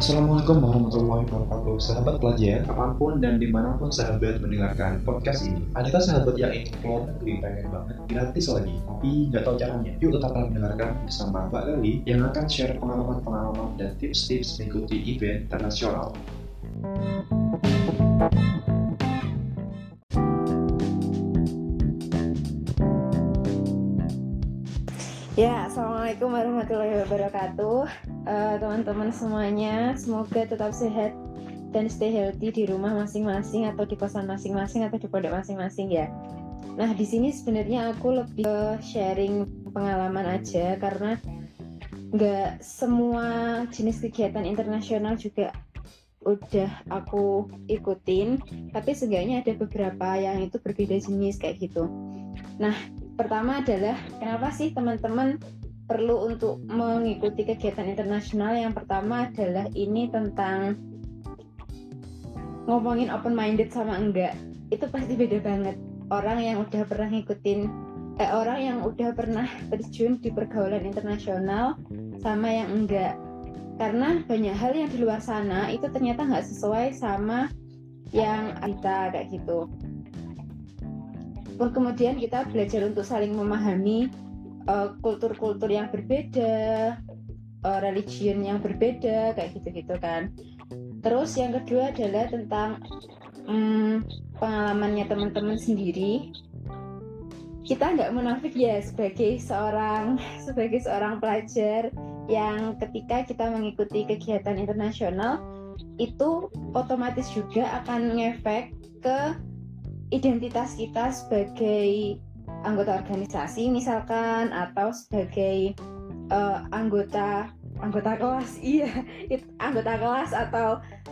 Assalamualaikum warahmatullahi wabarakatuh. Sahabat pelajar, kapan pun dan di mana pun sahabat mendengarkan podcast ini Adakah sahabat yang ingin keluar negeri pengen banget gratis lagi? Tapi nggak tahu caranya. Yuk tetaplah mendengarkan bersama Mbak Leli Yang akan share pengalaman-pengalaman dan tips-tips mengikuti event internasional. Ya, assalamualaikum warahmatullahi wabarakatuh, uh, teman-teman semuanya. Semoga tetap sehat dan stay healthy di rumah masing-masing atau di kosan masing-masing atau di pondok masing-masing ya. Nah, di sini sebenarnya aku lebih sharing pengalaman aja karena nggak semua jenis kegiatan internasional juga udah aku ikutin, tapi seenggaknya ada beberapa yang itu berbeda jenis kayak gitu. Nah, pertama adalah kenapa sih teman-teman perlu untuk mengikuti kegiatan internasional. Yang pertama adalah ini tentang ngomongin open minded sama enggak. Itu pasti beda banget. Orang yang udah pernah ngikutin eh, orang yang udah pernah terjun di pergaulan internasional sama yang enggak. Karena banyak hal yang di luar sana itu ternyata nggak sesuai sama yang kita kayak gitu. Kemudian kita belajar untuk saling memahami kultur-kultur uh, yang berbeda, uh, religion yang berbeda, kayak gitu-gitu kan. Terus yang kedua adalah tentang um, pengalamannya teman-teman sendiri. Kita nggak munafik ya sebagai seorang sebagai seorang pelajar yang ketika kita mengikuti kegiatan internasional itu otomatis juga akan ngefek ke identitas kita sebagai anggota organisasi misalkan atau sebagai uh, anggota anggota kelas. Iya anggota kelas atau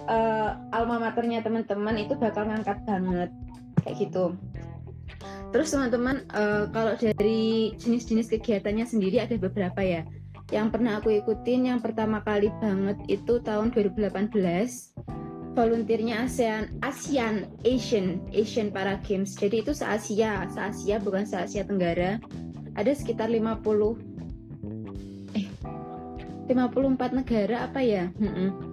uh, alma maternya teman-teman itu bakal ngangkat banget kayak gitu. Terus teman-teman uh, kalau dari jenis-jenis kegiatannya sendiri ada beberapa ya. Yang pernah aku ikutin yang pertama kali banget itu tahun 2018 volunteernya ASEAN ASEAN Asian Asian Para Games. Jadi itu se Asia se Asia bukan se Asia Tenggara. Ada sekitar 50 eh 54 negara apa ya?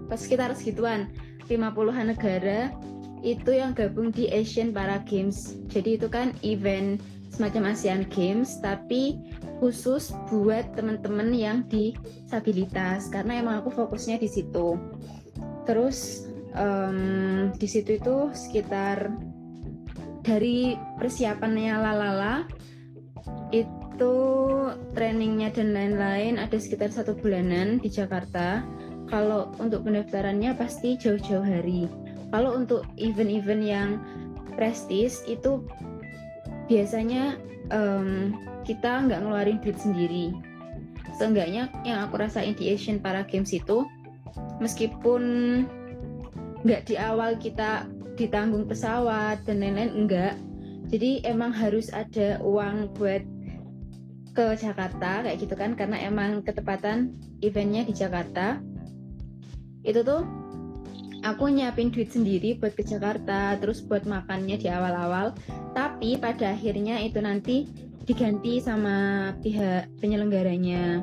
Pas sekitar segituan. 50-an negara itu yang gabung di Asian Para Games. Jadi itu kan event semacam ASEAN Games tapi khusus buat teman-teman yang disabilitas. Karena emang aku fokusnya di situ. Terus um, di situ itu sekitar dari persiapannya lalala itu trainingnya dan lain-lain ada sekitar satu bulanan di Jakarta. Kalau untuk pendaftarannya pasti jauh-jauh hari. Kalau untuk event-event yang prestis itu biasanya um, kita nggak ngeluarin duit sendiri. Seenggaknya yang aku rasain di Asian Para Games itu meskipun nggak di awal kita ditanggung pesawat dan lain-lain enggak. Jadi emang harus ada uang buat ke Jakarta kayak gitu kan karena emang ketepatan eventnya di Jakarta. Itu tuh aku nyiapin duit sendiri buat ke Jakarta terus buat makannya di awal-awal. Tapi pada akhirnya itu nanti diganti sama pihak penyelenggaranya.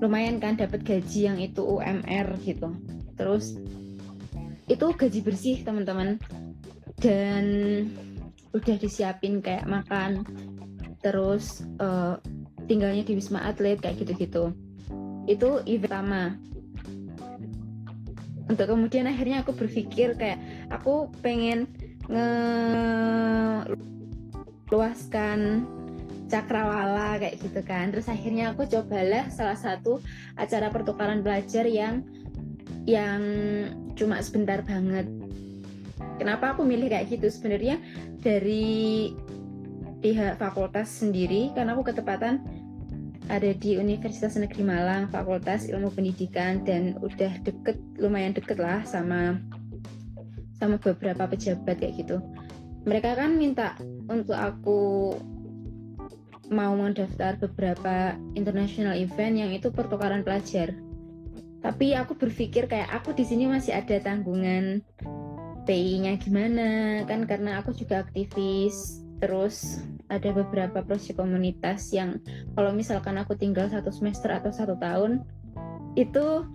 Lumayan kan dapat gaji yang itu UMR gitu. Terus itu gaji bersih teman-teman. Dan udah disiapin kayak makan terus uh, tinggalnya di wisma atlet kayak gitu-gitu. Itu event pertama. Untuk kemudian akhirnya aku berpikir kayak aku pengen ngeluaskan cakrawala kayak gitu kan. Terus akhirnya aku cobalah salah satu acara pertukaran belajar yang yang cuma sebentar banget. Kenapa aku milih kayak gitu? Sebenarnya dari pihak fakultas sendiri, karena aku ketepatan ada di Universitas Negeri Malang, Fakultas Ilmu Pendidikan dan udah deket, lumayan deket lah sama sama beberapa pejabat kayak gitu. Mereka kan minta untuk aku mau mendaftar beberapa international event yang itu pertukaran pelajar tapi aku berpikir kayak aku di sini masih ada tanggungan PI-nya gimana? Kan karena aku juga aktivis. Terus ada beberapa proyek komunitas yang kalau misalkan aku tinggal satu semester atau satu tahun itu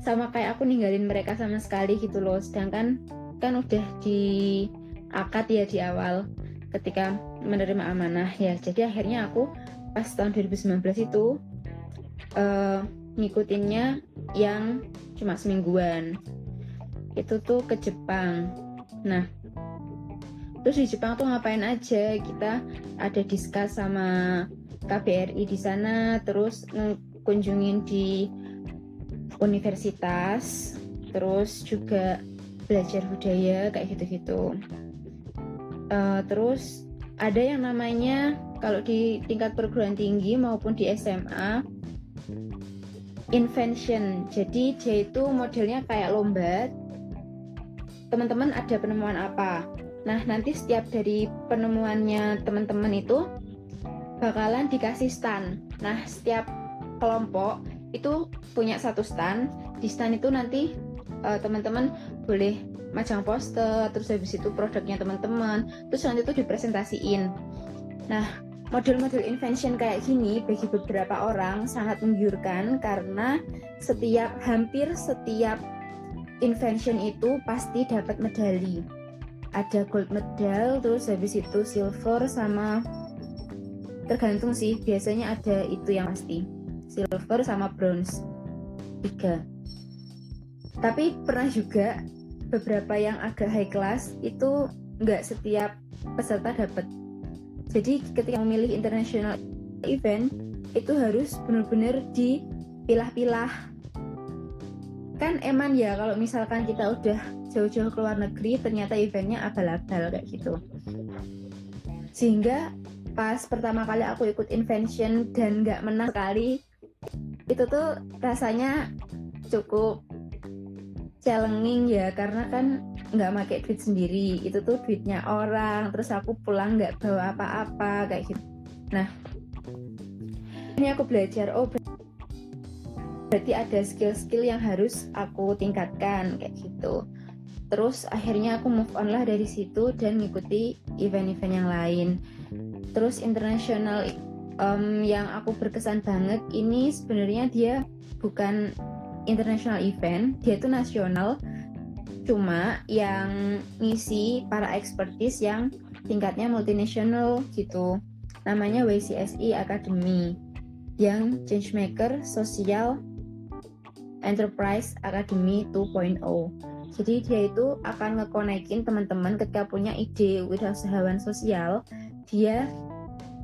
sama kayak aku ninggalin mereka sama sekali gitu loh. Sedangkan kan udah di akad ya di awal ketika menerima amanah ya. Jadi akhirnya aku pas tahun 2019 itu uh, ngikutinnya yang cuma semingguan. Itu tuh ke Jepang. Nah terus di Jepang tuh ngapain aja? Kita ada diskus sama KBRI di sana terus kunjungin di universitas terus juga belajar budaya kayak gitu-gitu. Uh, terus ada yang namanya kalau di tingkat perguruan tinggi maupun di SMA invention. Jadi dia itu modelnya kayak lomba. Teman-teman ada penemuan apa? Nah nanti setiap dari penemuannya teman-teman itu bakalan dikasih stand nah setiap kelompok itu punya satu stand di stand itu nanti uh, teman-teman boleh macam poster terus habis itu produknya teman-teman. Terus nanti itu dipresentasiin. Nah model-model invention kayak gini bagi beberapa orang sangat menggiurkan karena setiap hampir setiap invention itu pasti dapat medali. Ada gold medal terus habis itu silver sama tergantung sih biasanya ada itu yang pasti. Silver sama bronze tiga. Tapi pernah juga beberapa yang agak high class itu nggak setiap peserta dapat jadi ketika memilih international event itu harus benar-benar dipilah-pilah. Kan eman ya kalau misalkan kita udah jauh-jauh ke luar negeri ternyata eventnya abal-abal kayak gitu. Sehingga pas pertama kali aku ikut invention dan nggak menang sekali itu tuh rasanya cukup challenging ya karena kan nggak pakai duit sendiri. Itu tuh duitnya orang terus aku pulang nggak bawa apa-apa kayak gitu. Nah ini aku belajar oh berarti ada skill-skill yang harus aku tingkatkan kayak gitu. Terus akhirnya aku move on lah dari situ dan ngikuti event-event yang lain. Terus internasional um, yang aku berkesan banget ini sebenarnya dia bukan international event dia itu nasional cuma yang ngisi para expertise yang tingkatnya multinasional gitu. Namanya WCSI Academy. Yang changemaker social enterprise academy 2.0 jadi dia itu akan ngekonekin teman-teman ketika punya ide wirausahawan sosial. Dia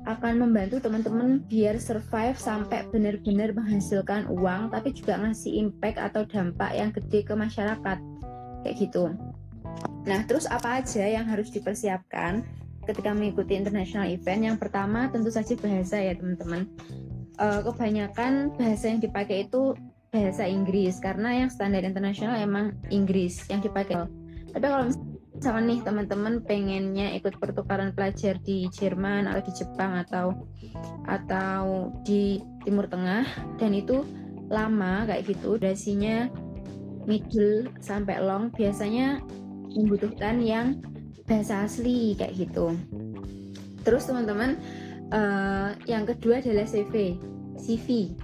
akan membantu teman-teman biar survive sampai benar-benar menghasilkan uang tapi juga ngasih impact atau dampak yang gede ke masyarakat kayak gitu. Nah, terus apa aja yang harus dipersiapkan ketika mengikuti international event? Yang pertama tentu saja bahasa ya teman-teman. Uh, kebanyakan bahasa yang dipakai itu bahasa Inggris karena yang standar internasional emang Inggris yang dipakai. Tapi kalau misalnya nih teman-teman pengennya ikut pertukaran pelajar di Jerman atau di Jepang atau atau di Timur Tengah dan itu lama kayak gitu durasinya middle sampai long biasanya membutuhkan yang bahasa asli kayak gitu. Terus teman-teman uh, yang kedua adalah CV, CV,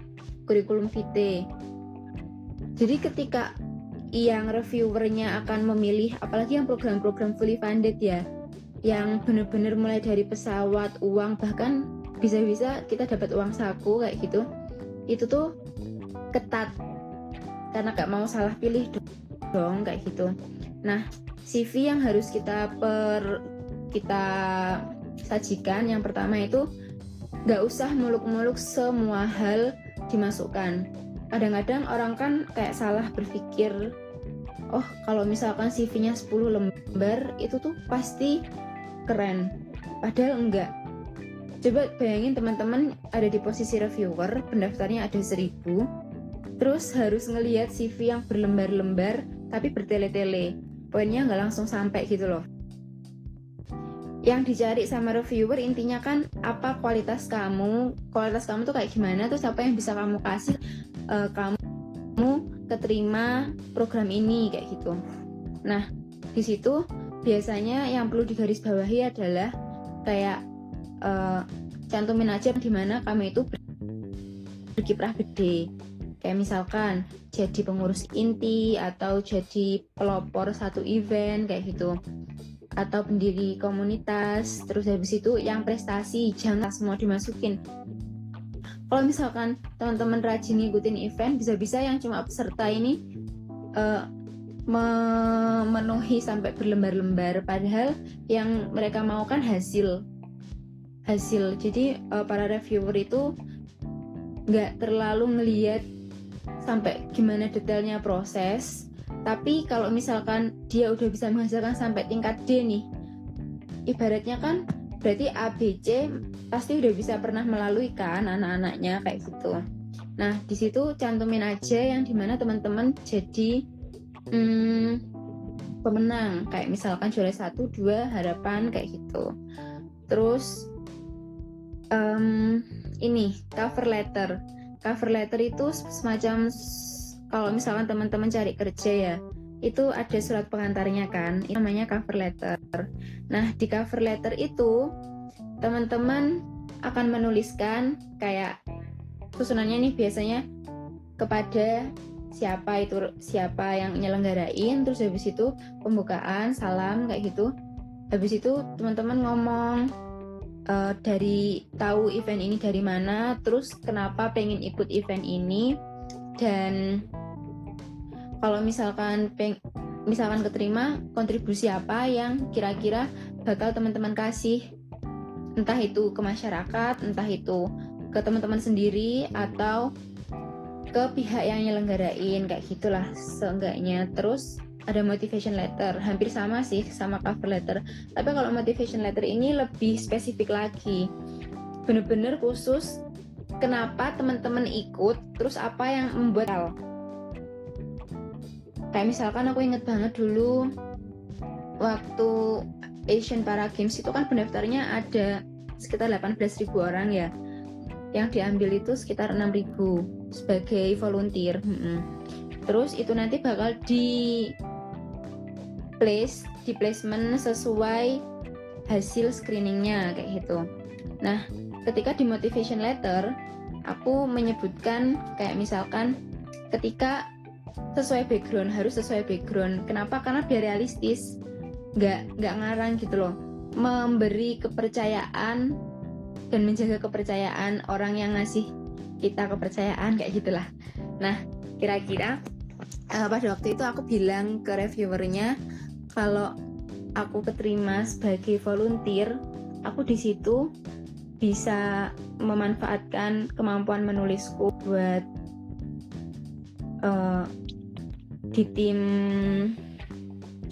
kurikulum vitae. Jadi ketika yang reviewernya akan memilih, apalagi yang program-program fully funded ya, yang benar-benar mulai dari pesawat, uang bahkan bisa-bisa kita dapat uang saku kayak gitu, itu tuh ketat karena gak mau salah pilih dong kayak gitu. Nah CV yang harus kita per kita sajikan yang pertama itu gak usah muluk-muluk semua hal dimasukkan. Kadang-kadang orang kan kayak salah berpikir oh kalau misalkan CV-nya 10 lembar itu tuh pasti keren. Padahal enggak. Coba bayangin teman-teman ada di posisi reviewer pendaftarnya ada 1000 Terus harus ngelihat CV yang berlembar-lembar tapi bertele-tele. Poinnya nggak langsung sampai gitu loh. Yang dicari sama reviewer intinya kan apa kualitas kamu, kualitas kamu tuh kayak gimana, terus apa yang bisa kamu kasih uh, kamu keterima program ini kayak gitu. Nah di situ biasanya yang perlu digarisbawahi adalah kayak uh, cantumin aja di mana kamu itu berkiprah gede kayak misalkan jadi pengurus inti atau jadi pelopor satu event kayak gitu. Atau pendiri komunitas terus habis itu yang prestasi jangan semua dimasukin. Kalau misalkan teman-teman rajin ngikutin event bisa-bisa yang cuma peserta ini uh, memenuhi sampai berlembar-lembar. Padahal yang mereka mau kan hasil. Hasil. Jadi uh, para reviewer itu nggak terlalu ngeliat sampai gimana detailnya proses tapi kalau misalkan dia udah bisa menghasilkan sampai tingkat D nih, ibaratnya kan berarti ABC pasti udah bisa pernah melalui kan anak-anaknya kayak gitu. Nah di situ cantumin aja yang di mana teman-teman jadi hmm, pemenang kayak misalkan juara satu dua harapan kayak gitu. Terus um, ini cover letter. Cover letter itu semacam kalau misalkan teman-teman cari kerja ya itu ada surat pengantarnya kan itu namanya cover letter. Nah di cover letter itu teman-teman akan menuliskan kayak susunannya nih biasanya kepada siapa itu siapa yang nyelenggarain terus habis itu pembukaan salam kayak gitu. Habis itu teman-teman ngomong uh, dari tahu event ini dari mana terus kenapa pengen ikut event ini dan kalau misalkan peng misalkan keterima kontribusi apa yang kira-kira bakal teman-teman kasih? Entah itu ke masyarakat entah itu ke teman-teman sendiri atau ke pihak yang nyelenggarain kayak gitulah seenggaknya. Terus ada motivation letter. Hampir sama sih sama cover letter. Tapi kalau motivation letter ini lebih spesifik lagi. Bener-bener khusus kenapa teman-teman ikut terus apa yang membuat kayak misalkan aku inget banget dulu waktu Asian Para Games itu kan pendaftarnya ada sekitar 18.000 orang ya. Yang diambil itu sekitar 6.000 sebagai volunteer terus itu nanti bakal di place di placement sesuai hasil screeningnya kayak gitu. Nah ketika di motivation letter aku menyebutkan kayak misalkan ketika sesuai background harus sesuai background. Kenapa? Karena biar realistis nggak nggak ngarang gitu loh. Memberi kepercayaan dan menjaga kepercayaan orang yang ngasih kita kepercayaan kayak gitulah. Nah kira-kira uh, pada waktu itu aku bilang ke reviewernya kalau aku keterima sebagai volunteer aku di situ bisa memanfaatkan kemampuan menulisku buat uh, di tim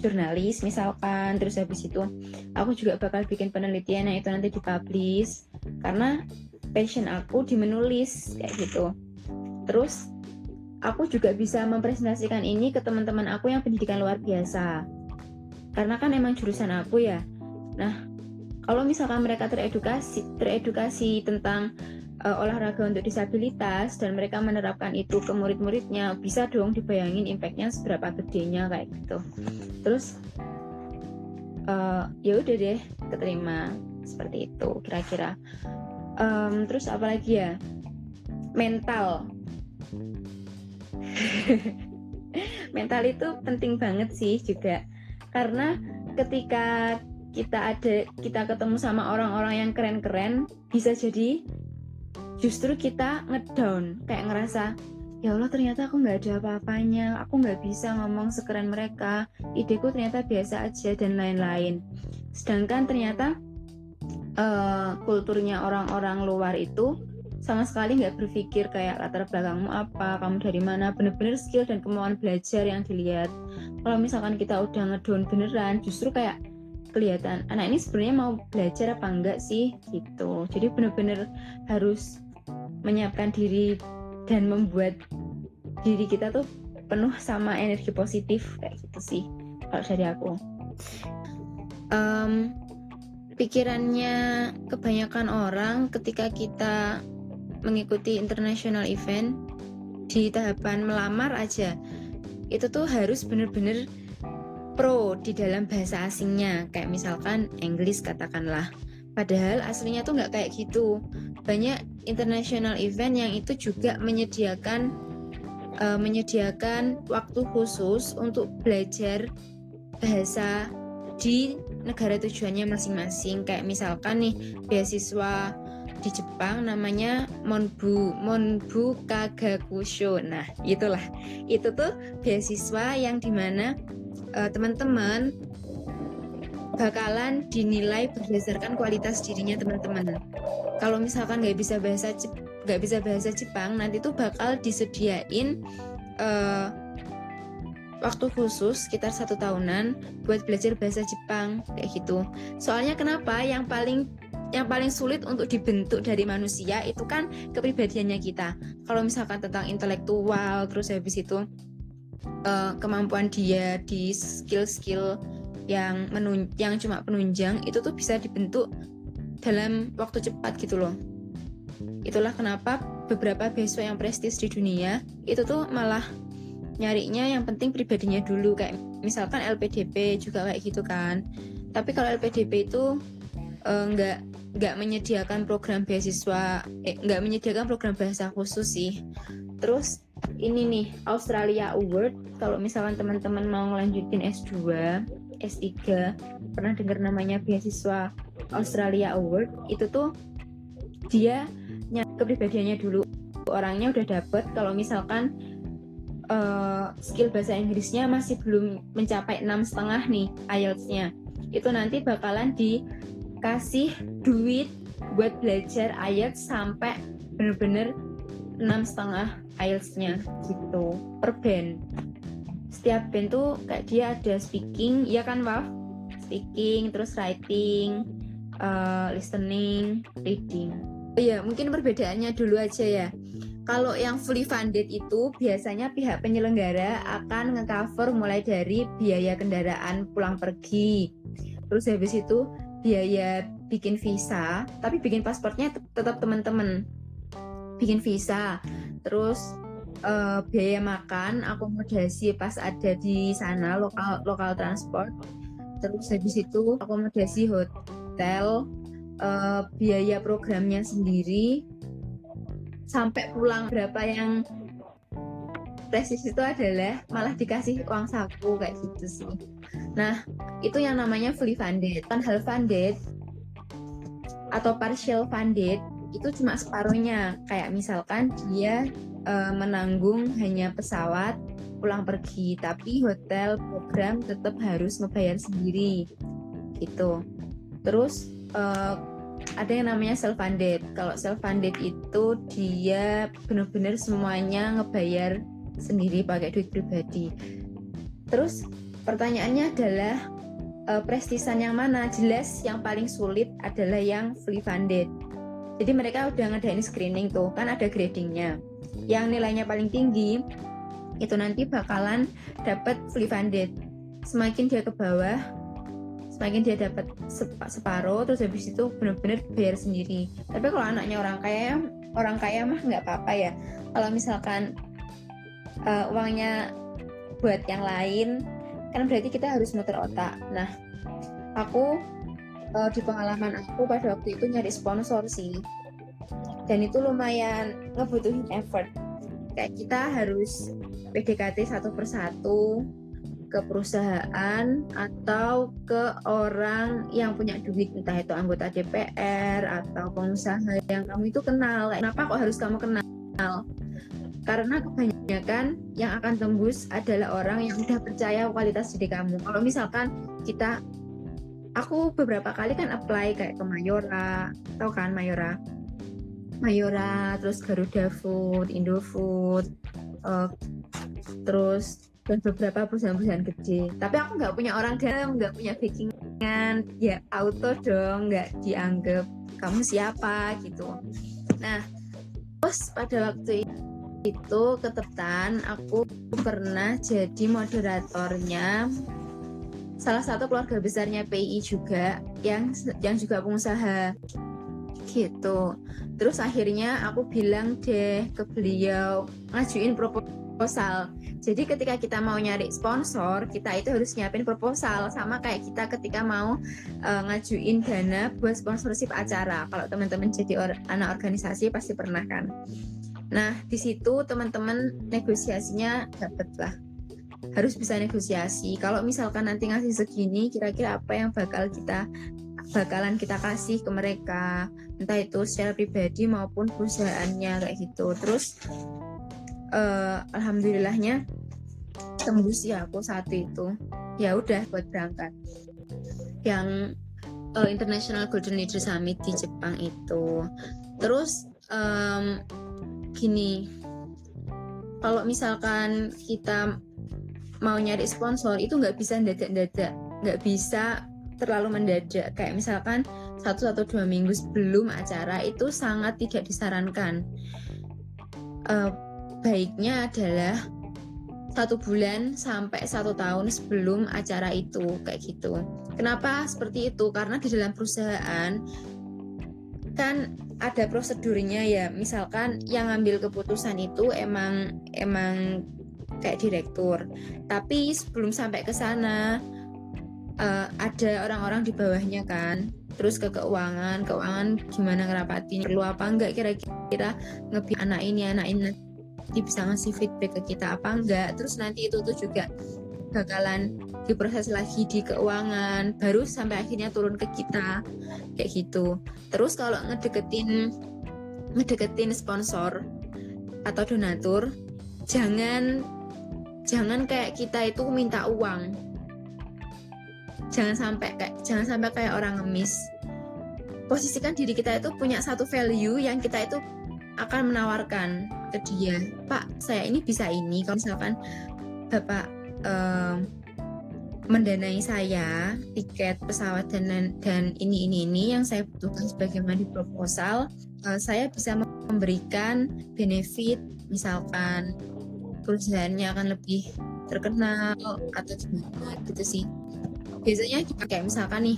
jurnalis misalkan terus habis itu aku juga bakal bikin penelitian yang itu nanti dipublish karena passion aku di menulis kayak gitu. Terus aku juga bisa mempresentasikan ini ke teman-teman aku yang pendidikan luar biasa karena kan emang jurusan aku ya. Nah kalau misalkan mereka teredukasi teredukasi tentang uh, olahraga untuk disabilitas dan mereka menerapkan itu ke murid-muridnya bisa dong dibayangin impactnya seberapa gedenya kayak gitu. Terus uh, ya udah deh keterima. Seperti itu kira-kira. Um, terus apa lagi ya? Mental. Mental itu penting banget sih juga karena ketika kita ada kita ketemu sama orang-orang yang keren-keren bisa jadi justru kita ngedown. Kayak ngerasa ya Allah ternyata aku nggak ada apa-apanya. Aku nggak bisa ngomong sekeren mereka. Ideku ternyata biasa aja dan lain-lain. Sedangkan ternyata uh, kulturnya orang-orang luar itu sama sekali nggak berpikir kayak latar belakangmu apa kamu dari mana bener-bener skill dan kemauan belajar yang dilihat. Kalau misalkan kita udah ngedown beneran justru kayak kelihatan anak ini sebenarnya mau belajar apa enggak sih? Gitu. Jadi bener-bener harus menyiapkan diri dan membuat diri kita tuh penuh sama energi positif kayak gitu sih kalau dari aku. Um, pikirannya kebanyakan orang ketika kita mengikuti international event di tahapan melamar aja. Itu tuh harus bener-bener pro di dalam bahasa asingnya. Kayak misalkan Inggris katakanlah. Padahal aslinya tuh nggak kayak gitu. Banyak international event yang itu juga menyediakan uh, menyediakan waktu khusus untuk belajar bahasa di negara tujuannya masing-masing. Kayak misalkan nih beasiswa di Jepang namanya Monbu Monbu Kagakusho nah itulah itu tuh beasiswa yang di mana uh, teman-teman bakalan dinilai berdasarkan kualitas dirinya teman-teman kalau misalkan nggak bisa bahasa nggak bisa bahasa Jepang nanti tuh bakal disediain uh, waktu khusus sekitar satu tahunan buat belajar bahasa Jepang kayak gitu. Soalnya kenapa? Yang paling yang paling sulit untuk dibentuk dari manusia itu kan kepribadiannya kita. Kalau misalkan tentang intelektual, terus habis itu uh, kemampuan dia di skill-skill yang menun yang cuma penunjang itu tuh bisa dibentuk dalam waktu cepat gitu loh. Itulah kenapa beberapa beasiswa yang prestis di dunia itu tuh malah nyarinya yang penting pribadinya dulu kayak misalkan LPDP juga kayak gitu kan tapi kalau LPDP itu uh, nggak menyediakan program beasiswa eh, nggak menyediakan program bahasa khusus sih. Terus ini nih Australia Award. Kalau misalkan teman-teman mau ngelanjutin S2 S3 pernah dengar namanya beasiswa Australia Award? Itu tuh dia kepribadiannya dulu. Orangnya udah dapet kalau misalkan uh, skill bahasa Inggrisnya masih belum mencapai enam setengah nih IELTS-nya itu nanti bakalan dikasih duit buat belajar IELTS sampai bener-bener enam setengah IELTS-nya gitu. Per band. Setiap band tuh kayak dia ada speaking ya kan Waf? Speaking terus writing uh, listening reading. Oh ya mungkin perbedaannya dulu aja ya. Kalau yang fully funded itu biasanya pihak penyelenggara akan ngecover mulai dari biaya kendaraan pulang pergi. Terus habis itu biaya bikin visa, tapi bikin pasportnya tetap teman-teman. Bikin visa. Terus uh, biaya makan, akomodasi pas ada di sana lokal lokal transport. Terus habis itu akomodasi hotel, uh, biaya programnya sendiri, sampai pulang berapa yang prestis itu adalah malah dikasih uang saku kayak gitu sih. Nah, itu yang namanya fully funded. Half funded atau partial funded itu cuma separuhnya. Kayak misalkan dia e, menanggung hanya pesawat pulang pergi, tapi hotel program tetap harus ngebayar sendiri. Gitu. Terus e, ada yang namanya self funded. Kalau self funded itu dia benar-benar semuanya ngebayar sendiri pakai duit pribadi. Terus pertanyaannya adalah uh, prestisan yang mana? Jelas yang paling sulit adalah yang fully funded. Jadi mereka udah ngadain screening tuh, kan ada gradingnya. Yang nilainya paling tinggi itu nanti bakalan dapat fully funded. Semakin dia ke bawah, semakin dia dapat separuh terus habis itu benar-benar bayar sendiri tapi kalau anaknya orang kaya orang kaya mah nggak apa-apa ya kalau misalkan uh, uangnya buat yang lain kan berarti kita harus muter otak. Nah aku uh, di pengalaman aku pada waktu itu nyari sponsor sih. Dan itu lumayan ngebutuhin effort. Kayak kita harus PDKT satu persatu ke perusahaan atau ke orang yang punya duit entah itu anggota DPR atau pengusaha yang kamu itu kenal. Kenapa kok harus kamu kenal karena kebanyakan yang akan tembus adalah orang yang udah percaya kualitas diri kamu. Kalau misalkan kita aku beberapa kali kan apply kayak ke Mayora tau kan Mayora? Mayora terus Garuda Food Indofood uh, terus dan beberapa perusahaan-perusahaan kecil tapi aku nggak punya orang dalam nggak punya backingan. Ya auto dong nggak dianggap kamu siapa gitu. Nah terus pada waktu itu ketepan aku pernah jadi moderatornya. Salah satu keluarga besarnya PI juga yang yang juga pengusaha. Gitu. Terus akhirnya aku bilang deh ke beliau ngajuin proposal. Jadi ketika kita mau nyari sponsor, kita itu harus nyiapin proposal. Sama kayak kita ketika mau uh, ngajuin dana buat sponsorship acara. Kalau teman-teman jadi or anak organisasi pasti pernah kan. Nah, di situ teman-teman negosiasinya dapat lah. Harus bisa negosiasi. Kalau misalkan nanti ngasih segini, kira-kira apa yang bakal kita bakalan kita kasih ke mereka, entah itu secara pribadi maupun perusahaannya kayak gitu. Terus uh, alhamdulillahnya tembus ya aku satu itu. Ya udah buat berangkat. Yang uh, International Golden Leader Summit di Jepang itu. Terus um, gini. Kalau misalkan kita mau nyari sponsor itu nggak bisa dadak-dadak nggak bisa terlalu mendadak. Kayak misalkan satu atau dua minggu sebelum acara itu sangat tidak disarankan. Uh, baiknya adalah satu bulan sampai satu tahun sebelum acara itu kayak gitu. Kenapa seperti itu? Karena di dalam perusahaan kan ada prosedurnya ya. Misalkan yang ngambil keputusan itu emang emang kayak direktur. Tapi sebelum sampai ke sana uh, ada orang-orang di bawahnya kan. Terus ke keuangan keuangan gimana ngerapatin perlu apa enggak kira-kira ngebi anak ini anak ini nanti bisa ngasih feedback ke kita apa enggak. Terus nanti itu tuh juga bakalan diproses lagi di keuangan baru sampai akhirnya turun ke kita kayak gitu. Terus kalau ngedeketin ngedeketin sponsor atau donatur jangan jangan kayak kita itu minta uang. Jangan sampai kayak jangan sampai kayak orang ngemis. Posisikan diri kita itu punya satu value yang kita itu akan menawarkan ke dia. Pak saya ini bisa ini. Kalau misalkan bapak um, mendanai saya tiket pesawat dan dan ini ini ini yang saya butuhkan sebagaimana di proposal uh, saya bisa memberikan benefit misalkan perusahaannya akan lebih terkenal atau gimana gitu sih. Biasanya kayak misalkan nih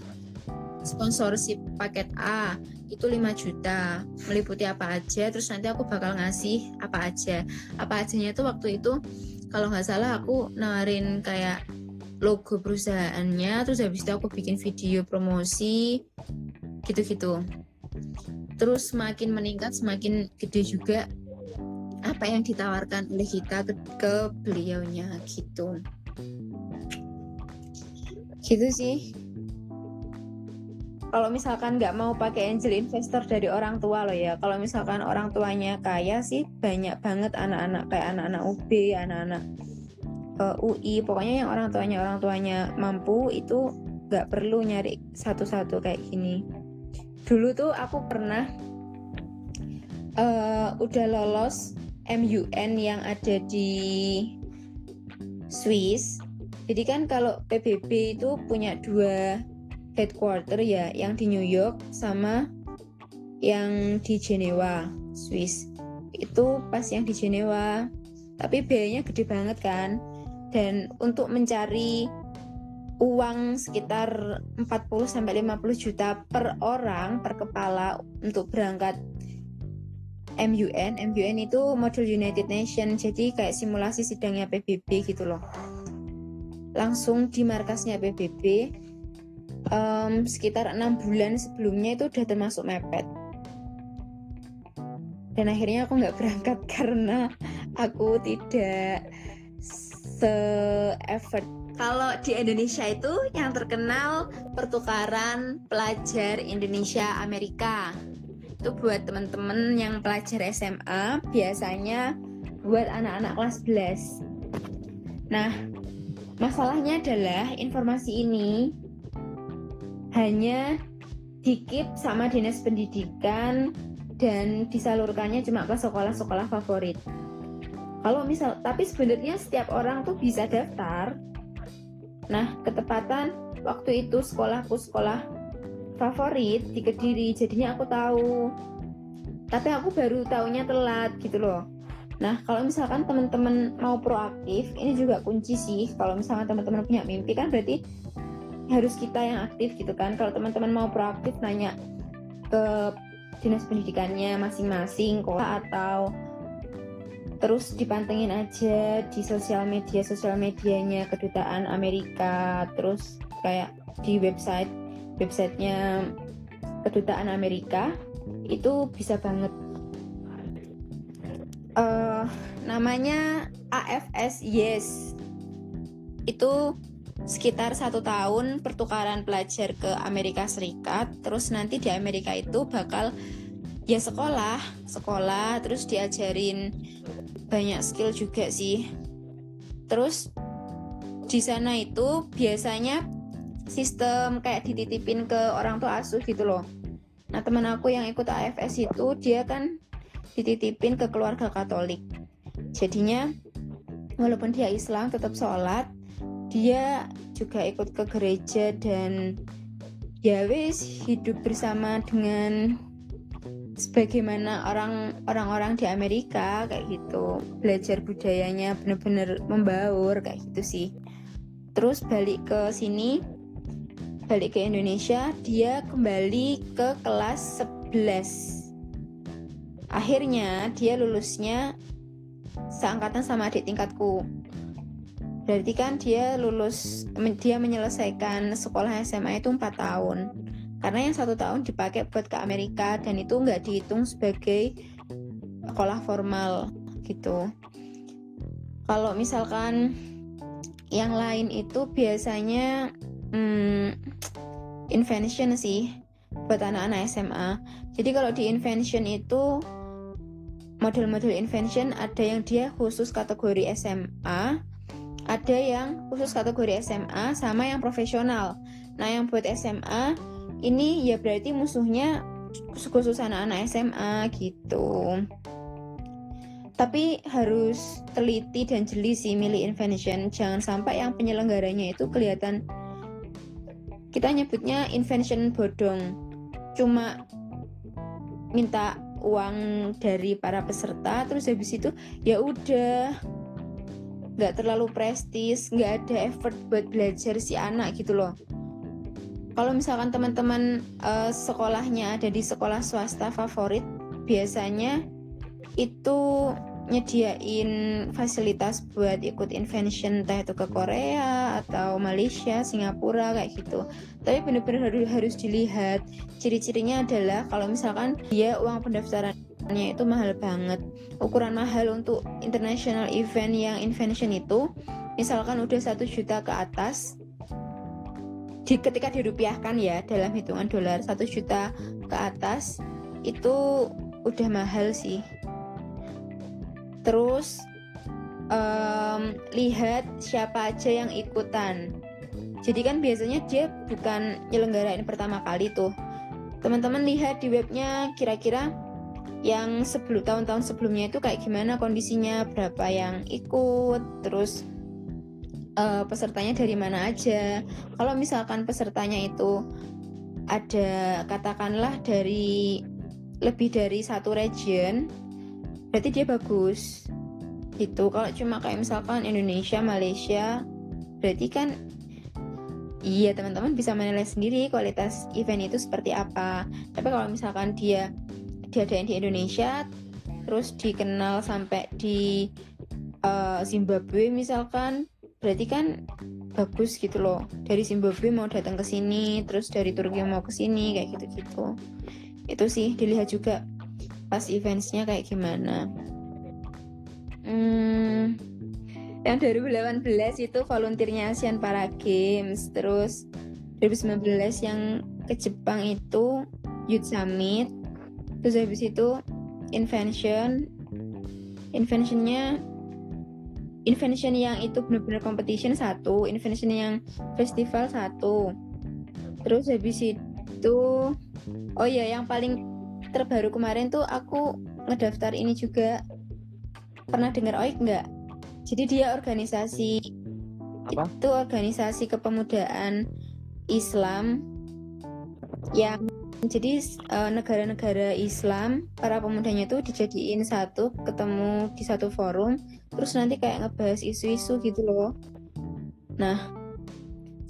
sponsorship paket A itu 5 juta meliputi apa aja terus nanti aku bakal ngasih apa aja. Apa ajanya itu waktu itu kalau nggak salah aku nawarin kayak logo perusahaannya terus habis itu aku bikin video promosi gitu-gitu. Terus semakin meningkat semakin gede juga apa yang ditawarkan oleh kita ke, ke beliaunya gitu. Gitu sih kalau misalkan nggak mau pakai angel investor dari orang tua loh ya. Kalau misalkan orang tuanya kaya sih banyak banget anak-anak kayak anak-anak UB anak-anak uh, UI pokoknya yang orang tuanya orang tuanya mampu itu nggak perlu nyari satu-satu kayak gini. Dulu tuh aku pernah uh, udah lolos MUN yang ada di Swiss. Jadi kan kalau PBB itu punya dua headquarter ya yang di New York sama yang di Jenewa Swiss itu pas yang di Jenewa tapi biayanya gede banget kan dan untuk mencari uang sekitar 40 sampai 50 juta per orang per kepala untuk berangkat MUN. MUN itu modul United Nation. Jadi kayak simulasi sidangnya PBB gitu loh. Langsung di markasnya PBB um, sekitar enam bulan sebelumnya itu udah termasuk mepet. Dan akhirnya aku nggak berangkat karena aku tidak se-effort. Kalau di Indonesia itu yang terkenal pertukaran pelajar Indonesia Amerika. Itu buat teman-teman yang pelajar SMA biasanya buat anak-anak kelas 11. Nah, masalahnya adalah informasi ini hanya dikip sama dinas pendidikan dan disalurkannya cuma ke sekolah-sekolah favorit. Kalau misal tapi sebenarnya setiap orang tuh bisa daftar. Nah ketepatan waktu itu sekolahku sekolah favorit di Kediri jadinya aku tahu. Tapi aku baru tahunya telat gitu loh. Nah, kalau misalkan teman-teman mau proaktif, ini juga kunci sih. Kalau misalkan teman-teman punya mimpi kan berarti harus kita yang aktif gitu kan. Kalau teman-teman mau proaktif nanya ke dinas pendidikannya masing-masing kok. Atau terus dipantengin aja di sosial media. Sosial medianya kedutaan Amerika. Terus kayak di website websitenya kedutaan Amerika. Itu bisa banget. Uh, namanya AFS Yes. Itu sekitar satu tahun pertukaran pelajar ke Amerika Serikat. Terus nanti di Amerika itu bakal ya sekolah sekolah terus diajarin banyak skill juga sih. Terus di sana itu biasanya sistem kayak dititipin ke orang tua asuh gitu loh. Nah teman aku yang ikut AFS itu dia kan dititipin ke keluarga Katolik. Jadinya walaupun dia Islam tetap sholat dia juga ikut ke gereja dan ya wis hidup bersama dengan sebagaimana orang orang-orang di Amerika kayak gitu. Belajar budayanya bener-bener membaur kayak gitu sih. Terus balik ke sini balik ke Indonesia dia kembali ke kelas 11 akhirnya dia lulusnya seangkatan sama adik tingkatku berarti kan dia lulus dia menyelesaikan sekolah SMA itu 4 tahun. Karena yang satu tahun dipakai buat ke Amerika dan itu nggak dihitung sebagai sekolah formal gitu. Kalau misalkan yang lain itu biasanya hmm, invention sih buat anak-anak SMA jadi kalau di invention itu model-model invention ada yang dia khusus kategori SMA ada yang khusus kategori SMA sama yang profesional. Nah yang buat SMA ini ya berarti musuhnya khusus anak-anak SMA gitu. Tapi harus teliti dan jeli sih milih invention. Jangan sampai yang penyelenggaranya itu kelihatan kita nyebutnya invention bodong. Cuma minta uang dari para peserta terus habis itu ya udah nggak terlalu prestis nggak ada effort buat belajar si anak gitu loh kalau misalkan teman-teman uh, sekolahnya ada di sekolah swasta favorit biasanya itu nyediain fasilitas buat ikut invention entah itu ke Korea atau Malaysia, Singapura kayak gitu. Tapi benar-benar harus dilihat ciri-cirinya adalah kalau misalkan dia uang pendaftarannya itu mahal banget. Ukuran mahal untuk international event yang invention itu misalkan udah satu juta ke atas di ketika dirupiahkan ya dalam hitungan dolar satu juta ke atas itu udah mahal sih. Terus um, lihat siapa aja yang ikutan. Jadi kan biasanya dia bukan nyelenggarain pertama kali tuh. Teman-teman lihat di webnya kira-kira yang sebelum tahun-tahun sebelumnya itu kayak gimana kondisinya berapa yang ikut terus uh, pesertanya dari mana aja. Kalau misalkan pesertanya itu ada katakanlah dari lebih dari satu region, berarti dia bagus. Itu kalau cuma kayak misalkan Indonesia, Malaysia, berarti kan iya teman-teman bisa menilai sendiri kualitas event itu seperti apa. Tapi kalau misalkan dia diadain di Indonesia, terus dikenal sampai di uh, Zimbabwe misalkan. Berarti kan bagus gitu loh. Dari Zimbabwe mau datang ke sini terus dari Turki mau ke sini kayak gitu-gitu. Itu sih dilihat juga pas eventsnya kayak gimana. Hmm, yang 2018 itu volunteernya Asian Para Games. Terus 2019 yang ke Jepang itu Youth Summit terus habis itu Invention. Inventionnya invention yang itu benar-benar competition satu. Invention yang festival satu. Terus habis itu oh ya yang paling terbaru kemarin tuh aku ngedaftar ini juga. Pernah dengar OIK nggak? Jadi dia organisasi Apa? itu organisasi kepemudaan Islam yang jadi eh, negara-negara Islam para pemudanya itu dijadiin satu ketemu di satu forum terus nanti kayak ngebahas isu-isu gitu loh. Nah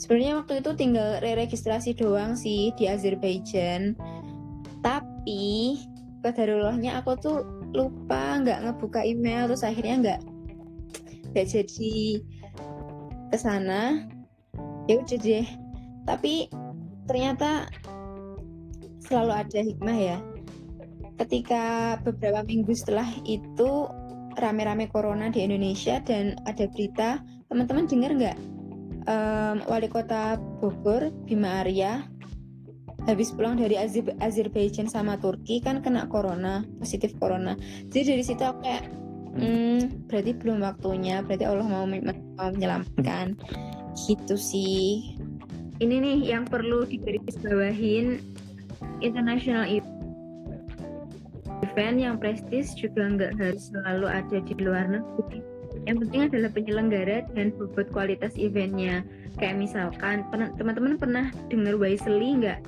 sebenarnya waktu itu tinggal re-registrasi doang sih di Azerbaijan. Tapi kadarullahnya aku tuh lupa nggak ngebuka email terus akhirnya nggak nggak jadi ke sana ya udah deh. Tapi ternyata selalu ada hikmah ya. Ketika beberapa minggu setelah itu rame-rame corona di Indonesia dan ada berita teman-teman dengar nggak? Um, wali kota Bogor Bima Arya habis pulang dari Azir Azerbaijan sama Turki kan kena corona positif corona. Jadi dari situ aku kayak hmm, berarti belum waktunya berarti Allah mau, mau menyelamatkan. Gitu sih. Ini nih yang perlu digarisbawahin international event yang prestis juga nggak harus selalu ada di luar negeri. Yang penting adalah penyelenggara dan bobot kualitas eventnya. Kayak misalkan teman-teman pernah dengar Wisely nggak?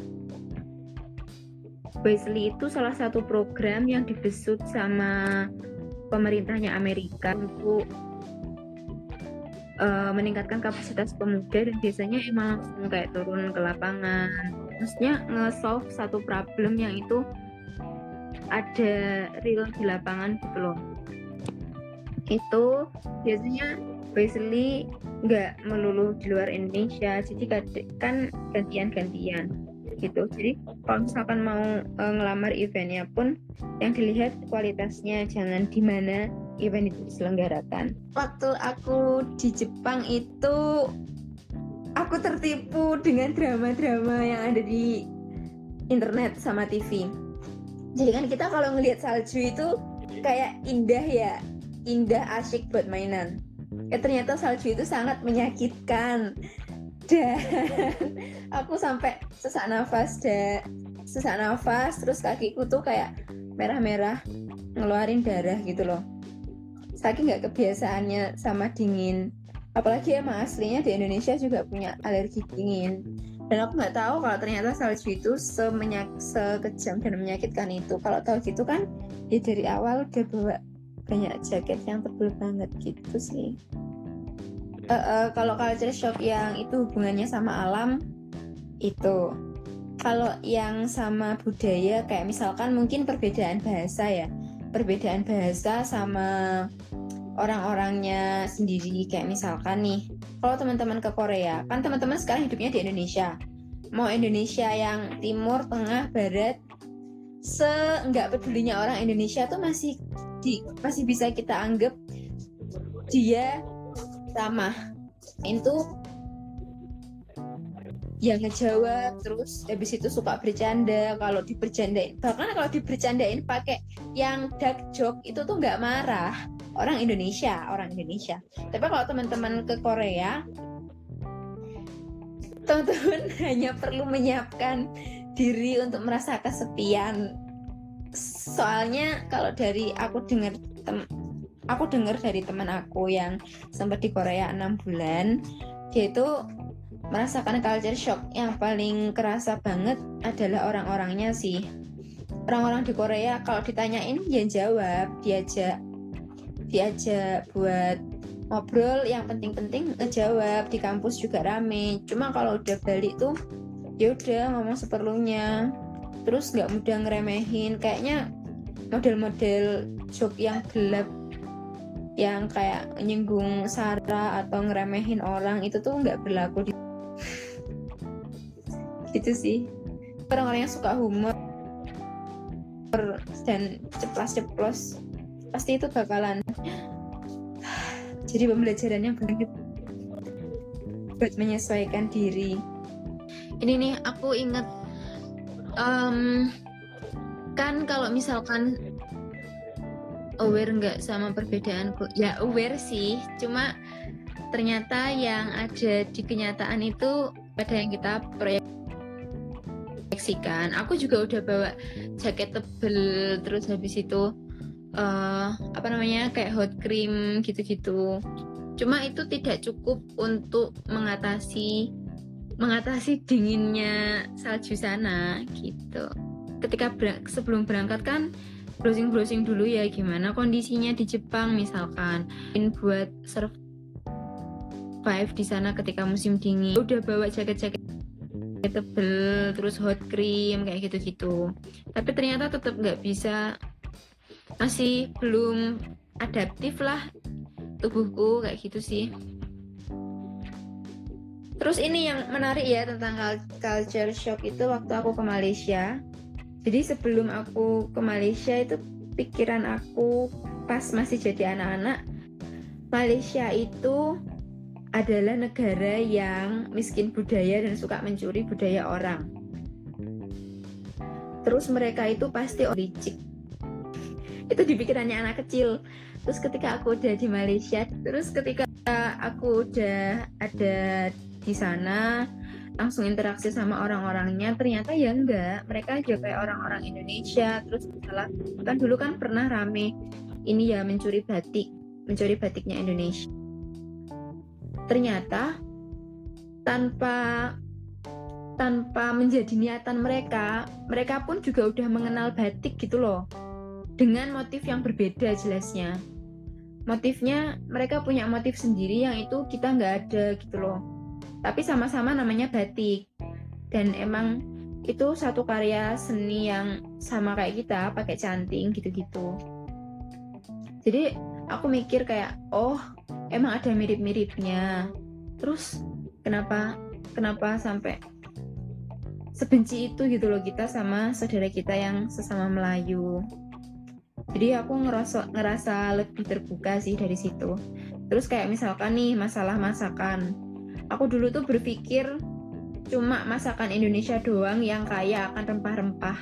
Wisely itu salah satu program yang dibesut sama pemerintahnya Amerika untuk uh, meningkatkan kapasitas pemuda dan biasanya emang langsung kayak turun ke lapangan maksudnya nge-solve satu problem yang itu ada real di lapangan gitu loh. Itu biasanya basically nggak melulu di luar Indonesia jadi kan gantian-gantian gitu. Jadi kalau misalkan mau uh, ngelamar eventnya pun yang dilihat kualitasnya jangan di mana event itu diselenggarakan. Waktu aku di Jepang itu aku tertipu dengan drama-drama yang ada di internet sama TV jadi kan kita kalau ngelihat salju itu kayak indah ya indah asyik buat mainan. Ya ternyata salju itu sangat menyakitkan. Dan aku sampai sesak nafas deh sesak nafas terus kakiku tuh kayak merah-merah ngeluarin darah gitu loh. Saking nggak kebiasaannya sama dingin apalagi emang aslinya di Indonesia juga punya alergi dingin. Dan aku nggak tahu kalau ternyata salju itu semenyak sekejam dan menyakitkan itu. Kalau tahu gitu kan ya dari awal udah bawa banyak jaket yang tebel banget gitu sih. Uh, uh, kalau culture shock yang itu hubungannya sama alam itu. Kalau yang sama budaya kayak misalkan mungkin perbedaan bahasa ya. Perbedaan bahasa sama orang-orangnya sendiri. Kayak misalkan nih kalau teman-teman ke Korea kan teman-teman sekarang hidupnya di Indonesia. Mau Indonesia yang timur tengah barat seenggak pedulinya orang Indonesia tuh masih di, masih bisa kita anggap dia ramah itu yang ngejawab terus habis itu suka bercanda. Kalau dibercandain bahkan kalau dibercandain pakai yang dark joke itu tuh nggak marah orang Indonesia orang Indonesia. Tapi kalau teman-teman ke Korea teman-teman hanya perlu menyiapkan diri untuk merasa kesepian. Soalnya kalau dari aku dengar aku dengar dari teman aku yang sempat di Korea enam bulan dia itu merasakan culture shock yang paling kerasa banget adalah orang-orangnya sih. Orang-orang di Korea kalau ditanyain dia jawab diajak diajak buat ngobrol. Yang penting-penting ngejawab di kampus juga rame. Cuma kalau udah balik tuh ya udah ngomong seperlunya. Terus nggak mudah ngeremehin. Kayaknya model-model joke yang gelap yang kayak nyinggung sara atau ngeremehin orang itu tuh nggak berlaku di gitu sih. Orang-orang yang suka humor dan ceplas-ceplos pasti itu bakalan. Jadi pembelajaran yang banget buat menyesuaikan diri. Ini nih aku inget um, kan kalau misalkan aware nggak sama perbedaan ya aware sih cuma ternyata yang ada di kenyataan itu pada yang kita proyeksikan. Aku juga udah bawa jaket tebel terus habis itu uh, apa namanya kayak hot cream gitu-gitu. Cuma itu tidak cukup untuk mengatasi mengatasi dinginnya salju sana gitu. Ketika ber sebelum berangkat kan browsing-browsing dulu ya gimana kondisinya di Jepang misalkan. In buat survive di sana ketika musim dingin. Udah bawa jaket-jaket tebel terus hot cream kayak gitu-gitu. Tapi ternyata tetap nggak bisa masih belum adaptif lah tubuhku kayak gitu sih terus ini yang menarik ya tentang culture shock itu waktu aku ke Malaysia jadi sebelum aku ke Malaysia itu pikiran aku pas masih jadi anak-anak Malaysia itu adalah negara yang miskin budaya dan suka mencuri budaya orang. Terus mereka itu pasti licik. Itu di pikirannya anak kecil. Terus ketika aku udah di Malaysia, terus ketika aku udah ada di sana, langsung interaksi sama orang-orangnya, ternyata ya enggak. Mereka juga kayak orang-orang Indonesia. Terus misalnya, kan dulu kan pernah rame ini ya mencuri batik, mencuri batiknya Indonesia ternyata tanpa tanpa menjadi niatan mereka, mereka pun juga udah mengenal batik gitu loh. Dengan motif yang berbeda jelasnya. Motifnya mereka punya motif sendiri yang itu kita nggak ada gitu loh. Tapi sama-sama namanya batik. Dan emang itu satu karya seni yang sama kayak kita pakai canting gitu-gitu. Jadi aku mikir kayak oh emang ada mirip-miripnya terus kenapa kenapa sampai sebenci itu gitu loh kita sama saudara kita yang sesama Melayu jadi aku ngerasa ngerasa lebih terbuka sih dari situ. Terus kayak misalkan nih masalah masakan. Aku dulu tuh berpikir cuma masakan Indonesia doang yang kaya akan rempah-rempah.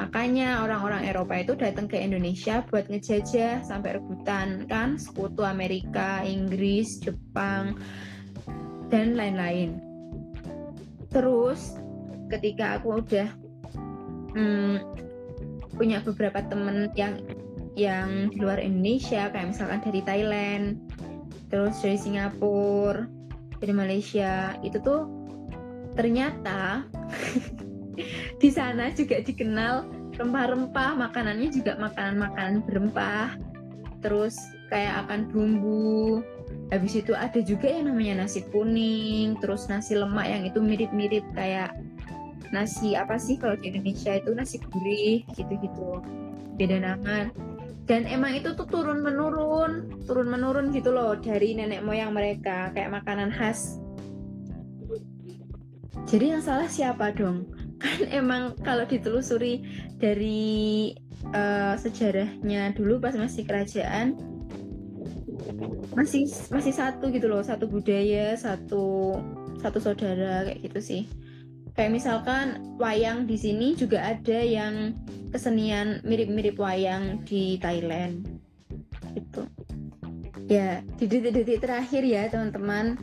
Makanya orang-orang Eropa itu datang ke Indonesia buat ngejajah sampai rebutan kan? Sekutu Amerika, Inggris, Jepang dan lain-lain. Terus ketika aku udah hmm, punya beberapa temen yang yang di luar Indonesia kayak misalkan dari Thailand, terus dari Singapura, dari Malaysia itu tuh ternyata di sana juga dikenal rempah-rempah makanannya juga makanan-makanan berempah terus kayak akan bumbu. Habis itu ada juga yang namanya nasi kuning terus nasi lemak yang itu mirip-mirip kayak nasi apa sih kalau di Indonesia itu nasi gurih gitu-gitu. Beda nama dan emang itu tuh turun menurun turun menurun gitu loh dari nenek moyang mereka kayak makanan khas. Jadi yang salah siapa dong? Kan emang kalau ditelusuri dari uh, sejarahnya dulu pas masih kerajaan masih masih satu gitu loh satu budaya satu satu saudara kayak gitu sih kayak misalkan wayang di sini juga ada yang kesenian mirip-mirip wayang di Thailand. Gitu. Ya di detik-detik terakhir ya teman-teman.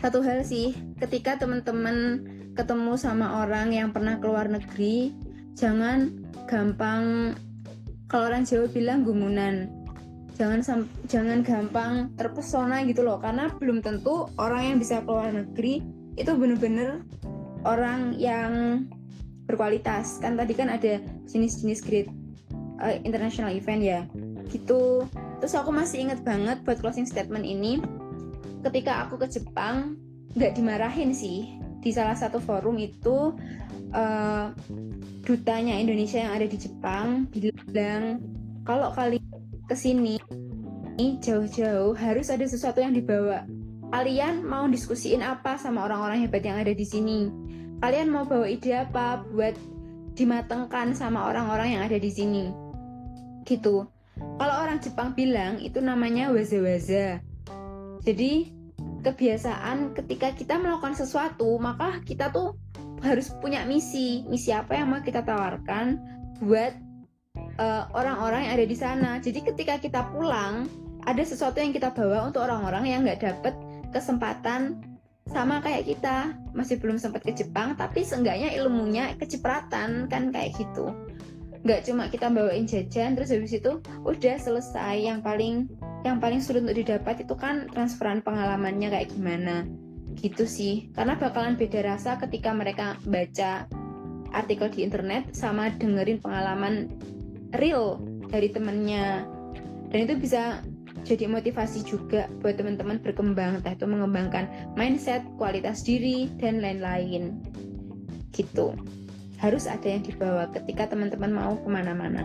Satu hal sih ketika teman-teman ketemu sama orang yang pernah keluar negeri jangan gampang kalau orang Jawa bilang gumunan. Jangan jangan gampang terpesona gitu loh karena belum tentu orang yang bisa keluar negeri itu bener-bener orang yang berkualitas kan tadi kan ada jenis-jenis grade uh, international event ya gitu terus aku masih inget banget buat closing statement ini ketika aku ke Jepang nggak dimarahin sih di salah satu forum itu uh, dutanya Indonesia yang ada di Jepang bilang kalau kali ke sini jauh-jauh harus ada sesuatu yang dibawa. Kalian mau diskusiin apa sama orang-orang hebat yang ada di sini? Kalian mau bawa ide apa buat dimatengkan sama orang-orang yang ada di sini? Gitu. Kalau orang Jepang bilang itu namanya waza-waza. Jadi kebiasaan ketika kita melakukan sesuatu maka kita tuh harus punya misi misi apa yang mau kita tawarkan buat uh, orang-orang yang ada di sana jadi ketika kita pulang ada sesuatu yang kita bawa untuk orang-orang yang nggak dapet kesempatan sama kayak kita masih belum sempat ke Jepang tapi seenggaknya ilmunya kecipratan kan kayak gitu. Nggak cuma kita bawain jajan terus habis itu udah selesai. Yang paling yang paling sulit untuk didapat itu kan transferan pengalamannya kayak gimana. Gitu sih. Karena bakalan beda rasa ketika mereka baca artikel di internet sama dengerin pengalaman real dari temennya. Dan itu bisa jadi motivasi juga buat teman-teman berkembang entah itu mengembangkan mindset kualitas diri dan lain-lain. Gitu. Harus ada yang dibawa ketika teman-teman mau ke mana-mana.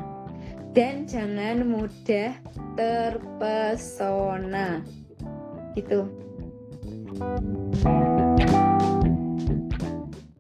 Dan jangan mudah terpesona. Gitu. thank you